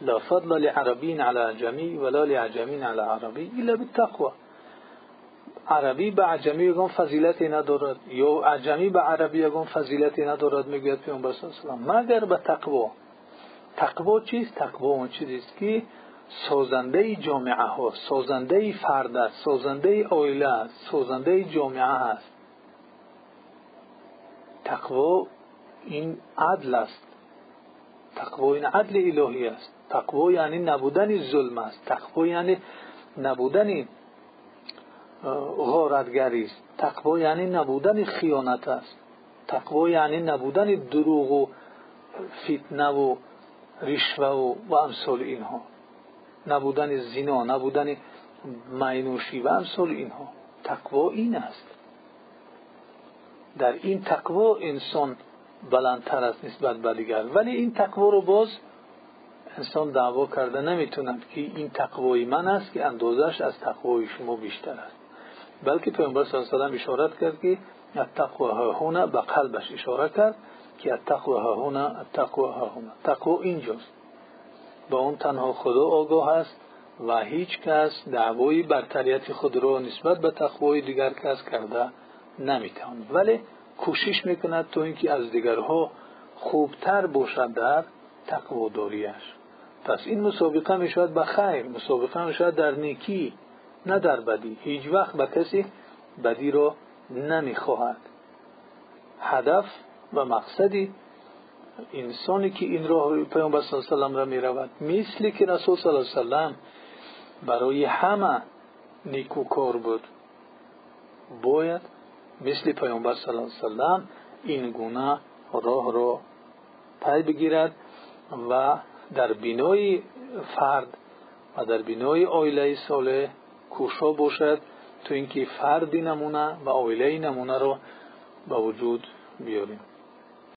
لا فضل لعربی علی عجمی ولا لعجمی علی عربی الا بالتقوى. عربی به عجمی یگان فضیلتی ندارد. یا عجمی به عربی یگان فضیلتی ندارد می‌گوید پیامبر صلی الله مگر به تقوا تقوا چیست؟ تقوا اون چیزی است که سازنده جامعه ها سازنده فرد است سازنده عائله است سازنده جامعه است. تقوا این عدل است. تقوا این عدل الهی است. تقوا یعنی نبودن ظلم است. تقوا یعنی نبودن غارتگری است. تقوا یعنی نبودن خیانت است. تقوا یعنی نبودن دروغ و فتنه و رشوه و, و امثال اینها. نبودن زنا نبودن مینوشی و امثال اینها. تقوا این است. در این تقوا انسان بلندتر است نسبت به دیگر. ولی این تقوا رو باز انسان دعوا کرده نمی‌توند که این تقوای من است که اندازش از تقوای شما بیشتر است. بلکه پیامبر صلی الله علیه و اشارت کرد که التقوا ها هنا به قلبش اشاره کرد که التقوا ها هنا التقوا ها هنا تقوا اینجاست. با اون تنها خدا آگاه است و هیچ کس دعوای برتریت خود را نسبت به تقوای دیگر کس کرده نمی‌تواند. ولی کوشش می‌کند تو اینکه از دیگرها خوبتر باشد در تقواداریش. پس این مسابقه می‌شود به خیر مسابقه می‌شود در نیکی نه در بدی. هیچ وقت به کسی بدی را نمی‌خواهد. هدف و مقصدی انسانی که این راه پیامبر صلی الله علیه و را می‌رود مثلی که رسول صلی الله علیه و برای همه نیکوکار بود باید مثل پیامبر صلی الله علیه این گونه راه را پی بگیرد و در بینای فرد و در بینای آیله صالح کوشا باشد تو اینکه فردی نمونه و آیله نمونه را به وجود بیاریم.